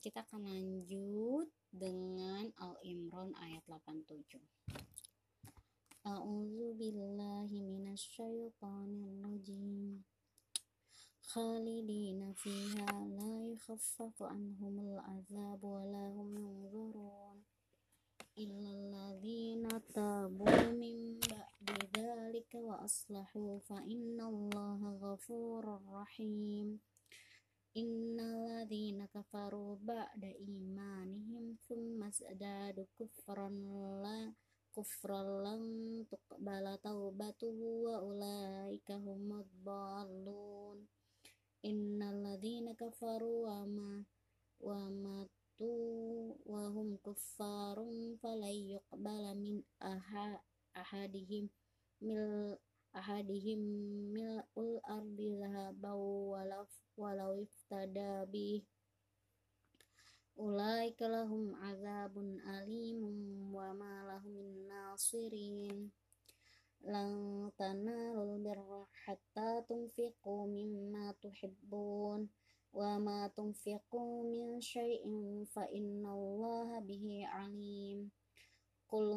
kita akan lanjut dengan Al-Imran ayat 87. A'udzu billahi minasyaitonir rajim. Khalidina fiha la yukhaffafu anhumul azab wa la hum yunzurun. Illa alladhina tabu min ba'di dhalika wa aslahu fa inna allaha ghafurur rahim. Kafaru ba'da imanihim thumma sadadu kufran la kufran lan tuqbala taubatuhu wa ulaika humud dhallun Innalladzina kafaru wa ma wa matu wa hum kuffarun falay yuqbala min aha, ahadihim mil ahadihim mil'ul ardi zahabaw walau walau iftada bi ulaika lahum azabun alimun wa ma lahum min nasirin. Lan tanalul birra hatta tunfiqu mimma tuhibbun wa ma tunfiqu min syai'in fa innallaha bihi alim. Qul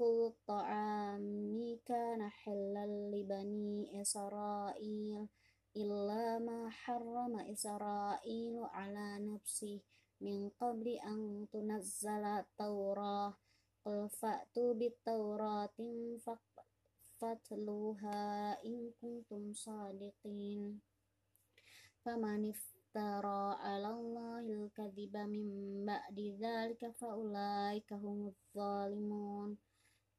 kul ta'ami kana halal li bani Israil illa ma harrama Israilu ala nafsi min qabli an tunazzala Taurah qul fa'tu bit Tauratin fatluha in kuntum sadiqin. Faman iftara 'ala Allahil kadhiba min ba'di dzalika fa ulaika humudz zalimun.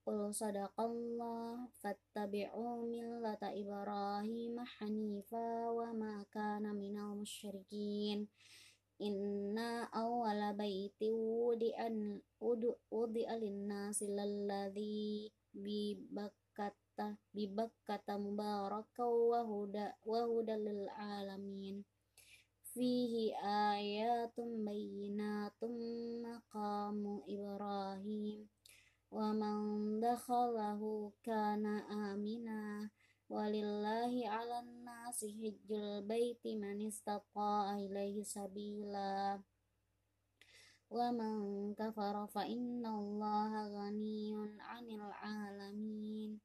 Qul sadaqallah fattabi'u millata Ibrahim hanifa wa ma kana minal musyrikin Inna awwala baiti wudi'an wudi'a lin-nasi lalladzi bi bakkata bi bakkata mubaraka wa huda wa huda lil alamin fihi ayatun bayyinatun maqamu Ibrahim. Wa man dakhalahu kana amina walillahi 'alan nasi hajjul baiti man istata'a ilaihi sabila. Wa man kafara fa innallaha ghaniyyun 'anil 'alamin.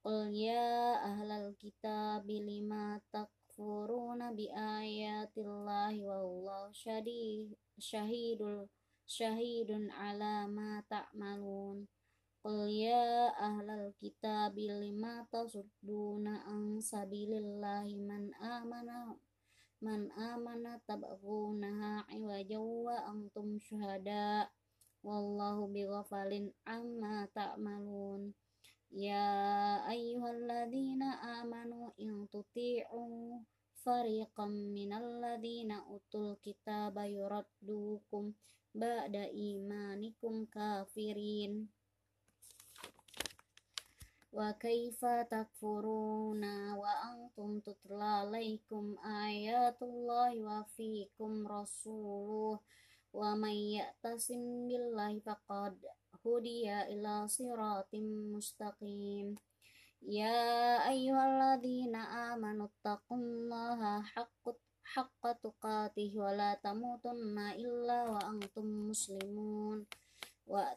Qul ya ahlal kitabi lima takfuruna bi ayatillahi wallahu syahidul syahidun ala ma ta'malun. Qul ya ahlal kitabi lima tasudduna an sabilillahi man amana man amana tabghunaha iwaja wa antum syuhada. Wallahu bighafalin amma ta'malun. Ya ayyuhalladzina amanu in tuti'u fariqam minalladzina utul kitaba yuraddukum ba'da imanikum kafirin wa kaifa takfuruna wa antum tutla alaikum ayatullahi wa fikum rasuluh. Wa billahi faqad hudiya siratim mustaqim. Ya ayyuhalladzina amanu taqullaha haqqat haqqa tuqatih wa illa wa antum muslimun. Wa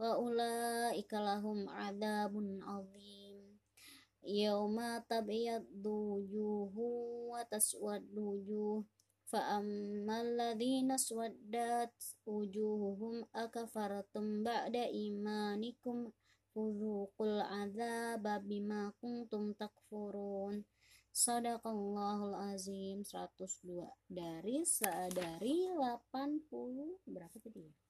wa ulaika lahum adzabun azim. Yauma tabyaddu wujuhu wa taswaddu wujuh. Fa ammal ladzina swaddat wujuhuhum akafartum ba'da imanikum fudzuqul adzaba bima kuntum takfurun. Sadaqallahul azim. 102 dari dari 80 berapa tadi ya?